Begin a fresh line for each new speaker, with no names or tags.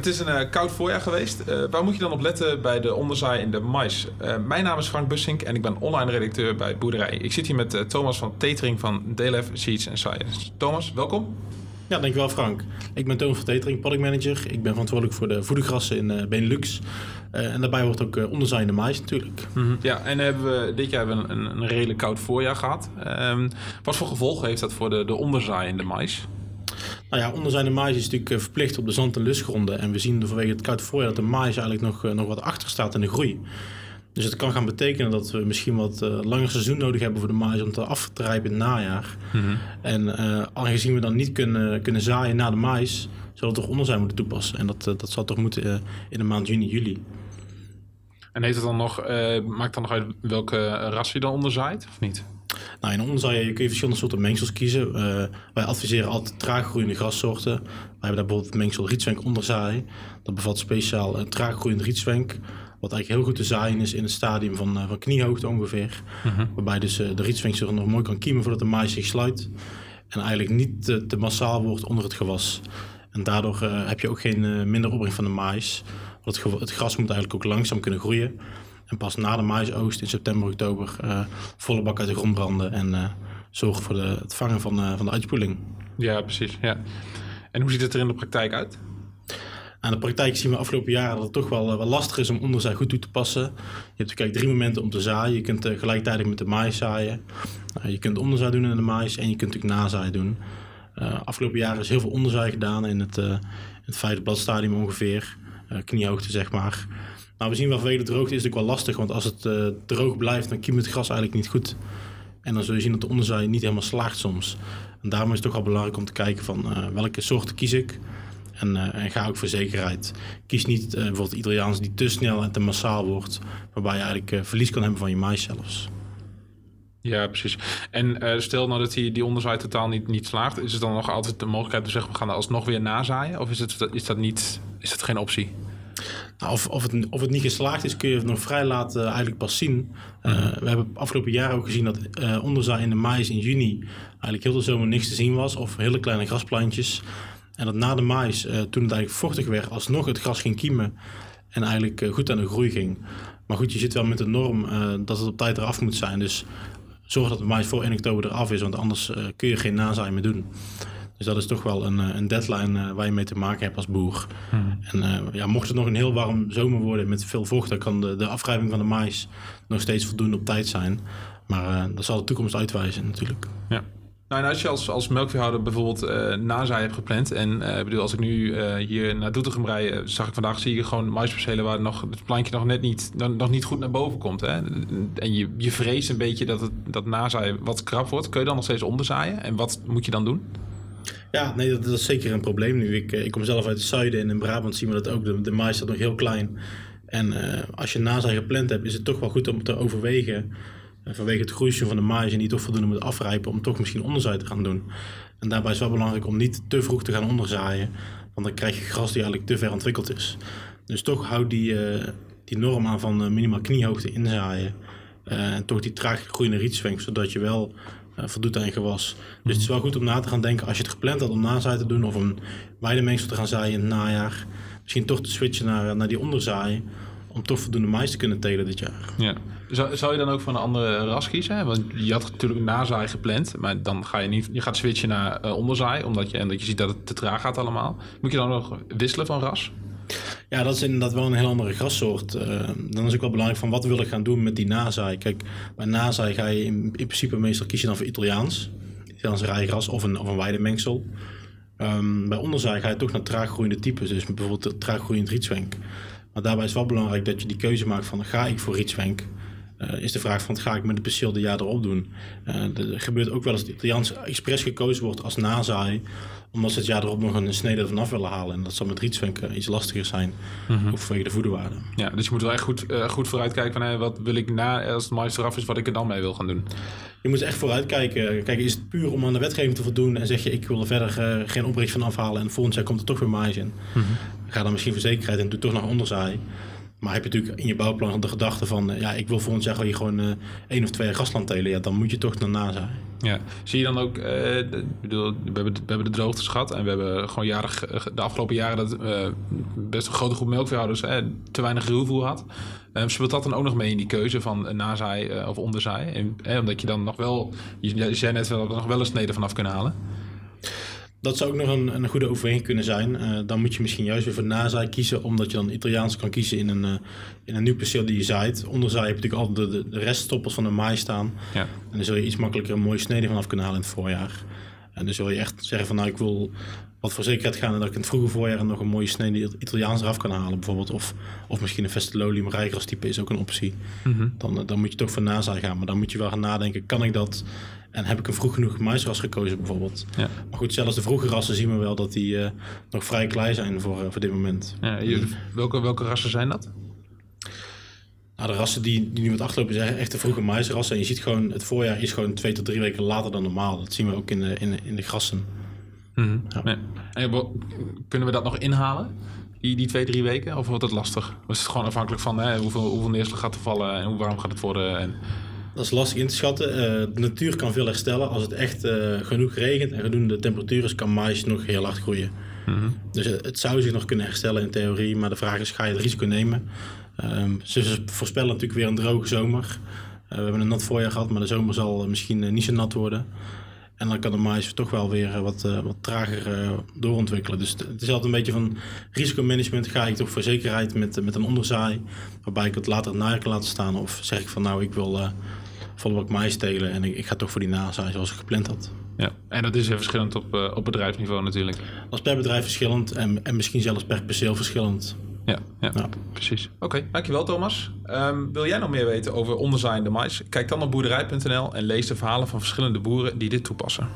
Het is een eh, koud voorjaar geweest. Eh, waar moet je dan op letten bij de onderzaai in de mais? Eh, mijn naam is Frank Bussink en ik ben online redacteur bij Boerderij. Ik zit hier met Thomas van Tetering van DLF Seeds and Science. Thomas, welkom.
Ja, dankjewel Frank. Ik ben Thomas van Tetering, product manager. Ik ben verantwoordelijk voor de voedergrassen in Benelux. Uh, en daarbij hoort ook uh, onderzaai in de mais natuurlijk.
Mm-hmm. Ja, en hebben we, dit jaar hebben we een, een redelijk koud voorjaar gehad. Um, wat voor gevolgen heeft dat voor de, de onderzaai in de mais?
Nou ja, onderzaai in de mais is natuurlijk verplicht op de zand- en lustgronden. En we zien vanwege het koud voorjaar dat de mais eigenlijk nog, nog wat achter staat in de groei. Dus het kan gaan betekenen dat we misschien wat uh, langer seizoen nodig hebben voor de mais om te af te rijpen in het najaar. Mm-hmm. En uh, aangezien we dan niet kunnen, kunnen zaaien na de mais, zullen we toch onderzij moeten toepassen. En dat, uh, dat zal toch moeten in de maand juni, juli.
En heeft het dan nog, maakt dan nog uit welke ras je dan onderzaait of niet?
Nou, in onderzaai kun je verschillende soorten mengsels kiezen. wij adviseren altijd traaggroeiende grassoorten. Wij hebben daar bijvoorbeeld het mengsel rietzwenk onderzaai. Dat bevat speciaal een traaggroeiende rietzwenk. Wat eigenlijk heel goed te zaaien is in het stadium van, uh, van kniehoogte ongeveer. Uh-huh. Waarbij dus uh, de rietsvinkster nog mooi kan kiemen voordat de maïs zich sluit. En eigenlijk niet te, te massaal wordt onder het gewas. En daardoor heb je ook geen minder opbrengst van de maïs. Want het, het, gras moet eigenlijk ook langzaam kunnen groeien. En pas na de maïsoogst in september, oktober volle bak uit de grond branden. En zorgen voor de, het vangen van, van de uitspoeling.
Ja, precies. Ja. En hoe ziet het er in de praktijk uit?
Aan de praktijk zien we afgelopen jaren dat het toch wel, wel lastig is om onderzaai goed toe te passen. Je hebt kijk, drie momenten om te zaaien. Je kunt uh, gelijktijdig met de maïs zaaien. Uh, je kunt onderzaai doen in de maïs en je kunt natuurlijk nazaai doen. Uh, afgelopen jaren is heel veel onderzaai gedaan in het, in het vijfde bladstadium ongeveer. kniehoogte zeg maar. Nou, we zien wel de droogte is ook wel lastig. Want als het droog blijft, dan kiemt het gras eigenlijk niet goed. En dan zul je zien dat de onderzaai niet helemaal slaagt soms. En daarom is het toch wel belangrijk om te kijken van welke soorten kies ik. En, uh, en, ga ook voor zekerheid. Kies niet bijvoorbeeld Italiaans die te snel en te massaal wordt, waarbij je eigenlijk verlies kan hebben van je mais zelfs.
Ja, precies. En stel nou dat die, die onderzaai totaal niet, niet slaagt, is het dan nog altijd de mogelijkheid om te zeggen we gaan er alsnog weer nazaaien? Of is, het, is, dat, niet, is dat geen optie?
Nou, of, of, het, of het niet geslaagd is, kun je het nog vrij laat eigenlijk pas zien. Uh, we hebben afgelopen jaar ook gezien dat uh, in de mais in juni eigenlijk heel de zomer niks te zien was. Of hele kleine grasplantjes. En dat na de mais, toen het eigenlijk vochtig werd, alsnog het gras ging kiemen. En eigenlijk goed aan de groei ging. Maar goed, je zit wel met de norm dat het op tijd eraf moet zijn. Dus zorg dat de mais voor 1 oktober eraf is, want anders kun je geen nazaai meer doen. Dus dat is toch wel een, een deadline waar je mee te maken hebt als boer. Hmm. En ja, mocht het nog een heel warm zomer worden met veel vocht, dan kan de, de afwrijving van de mais nog steeds voldoende op tijd zijn. Maar dat zal de toekomst uitwijzen natuurlijk.
Ja. Nou, en als je als, als melkveehouder bijvoorbeeld uh, nazaai hebt gepland... en uh, bedoel, als ik nu uh, hier naar Doetinchem rij... zag ik vandaag, zie je gewoon maispercelen... waar nog, het plantje nog net niet, nog, nog niet goed naar boven komt. Hè? En je, je vreest een beetje dat het dat nazaai wat krap wordt. Kun je dan nog steeds onderzaaien? En wat moet je dan doen?
Ja, nee, dat, is zeker een probleem nu. Ik, ik kom zelf uit het zuiden en in Brabant zien we dat ook. De, mais staat nog heel klein. En als je nazaai gepland hebt, is het toch wel goed om te overwegen vanwege het groeisel van de marge niet toch voldoende moet afrijpen om toch misschien onderzaai te gaan doen. En daarbij is wel belangrijk om niet te vroeg te gaan onderzaaien, want dan krijg je gras die eigenlijk te ver ontwikkeld is. Dus toch houd die, uh, die norm aan van minimaal kniehoogte inzaaien. En toch die traag groeiende rietswenk, zodat je wel voldoet aan je gewas. Dus het is wel goed om na te gaan denken als je het gepland had om nazaai te doen of een weidemengsel te gaan zaaien in het najaar. Misschien toch te switchen naar, naar die onderzaai om toch voldoende mais te kunnen telen dit jaar.
Ja. Zou, zou je dan ook van een andere ras kiezen? Want je had natuurlijk een nazaai gepland, maar dan ga je niet, je gaat switchen naar uh, onderzaai, omdat je, en dat je ziet dat het te traag gaat allemaal. Moet je dan nog wisselen van ras?
Ja, dat is inderdaad wel een heel andere grassoort. Uh, dan is ook wel belangrijk van wat wil ik gaan doen met die nazaai. Kijk, bij nazaai ga je in, in principe meestal kiezen dan voor Italiaans. Italiaans rijgras of een, of een weidemengsel. Um, bij onderzaai ga je toch naar traaggroeiende types. Dus bijvoorbeeld traaggroeiend rietswenk. Maar daarbij is wel belangrijk dat je die keuze maakt van ga ik voor rietswenk uh, is de vraag van ga ik met het perceel de jaar erop doen. Uh, er gebeurt ook wel eens dat Italiaans expres gekozen wordt als nazaai, omdat ze het jaar erop nog een snede vanaf willen halen. En dat zal met rietswenk iets lastiger zijn, mm-hmm. ook vanwege de voederwaarde.
Ja, dus je moet wel echt goed, uh, goed vooruitkijken van hey, wat wil ik na, als het mais eraf is, wat ik er dan mee wil gaan doen.
Je moet echt vooruitkijken. Kijk, is het puur om aan de wetgeving te voldoen en zeg je ik wil er verder geen opbrengst van afhalen en volgend jaar komt er toch weer mais in. Mm-hmm. Ga dan misschien voor zekerheid en doe toch nog onderzaai. Maar heb je natuurlijk in je bouwplan de gedachte van, ja, ik wil volgend jaar hier gewoon uh, één of twee grasland telen. Ja, dan moet je toch naar NASA.
Ja, zie je dan ook, uh, bedoel, we, hebben, we hebben de droogtes gehad en we hebben gewoon jarig, de afgelopen jaren dat uh, best een grote groep melkveehouders te weinig ruwvoer had. Speelt dat dan ook nog mee in die keuze van nazaai of onderzaai? En, omdat je dan nog wel, je zei net wel, nog wel een snede vanaf kunnen halen.
Dat zou ook nog een, een goede overweging kunnen zijn. Uh, dan moet je misschien juist weer voor nazaai kiezen, omdat je dan Italiaans kan kiezen in een, uh, in een nieuw perceel die je zaait. Onderzaai heb je natuurlijk altijd de, de, reststoppels van de maai staan. Ja. En dan zul je iets makkelijker een mooie snede vanaf kunnen halen in het voorjaar. En dan zul je echt zeggen van nou ik wil wat voor zekerheid gaan en dat ik in het vroege voorjaar nog een mooie snede Italiaans eraf kan halen bijvoorbeeld. Of, of misschien een Vestelolium rijgras type is ook een optie. Mm -hmm. dan, dan moet je toch voor nazaai gaan. Maar dan moet je wel gaan nadenken, kan ik dat en heb ik een vroeg genoeg maisras gekozen bijvoorbeeld. Ja. Maar goed, zelfs de vroege rassen zien we wel dat die uh, nog vrij klein zijn voor, uh, voor dit moment.
Ja, welke, welke rassen zijn dat?
Nou, de rassen die, die nu wat achterlopen zijn echt de vroege maisrassen. En je ziet gewoon, het voorjaar is gewoon twee tot drie weken later dan normaal. Dat zien we ook in de, in, in de grassen.
Mm -hmm. ja. en, kunnen we dat nog inhalen? Die, die twee, drie weken? Of wordt het lastig? Of is het gewoon afhankelijk van hè, hoeveel, hoeveel neerslag gaat er vallen en hoe warm gaat het worden? En...
Dat is lastig in te schatten. Uh, de natuur kan veel herstellen. Als het echt uh, genoeg regent en genoeg de temperatuur is, kan mais nog heel hard groeien. Mm -hmm. Dus uh, het zou zich nog kunnen herstellen in theorie, maar de vraag is: ga je het risico nemen? Um, ze voorspellen natuurlijk weer een droge zomer. we hebben een nat voorjaar gehad, maar de zomer zal misschien niet zo nat worden. En dan kan de mais toch wel weer wat, wat trager doorontwikkelen. Dus het is altijd een beetje van risicomanagement. Ga ik toch voor zekerheid met, met een onderzaai, waarbij ik het later naar kan laten staan? Of zeg ik van nou, ik wil volle bak mais stelen en ik, ik, ga toch voor die nazaai zoals ik gepland had.
Ja, en dat is heel verschillend op, op bedrijfsniveau natuurlijk.
Dat is per bedrijf verschillend en, en misschien zelfs per perceel verschillend.
Ja, ja, ja. precies. Oké, dankjewel Thomas. Um, wil jij nog meer weten over onderzaaiende mais? Kijk dan op boerderij.nl en lees de verhalen van verschillende boeren die dit toepassen.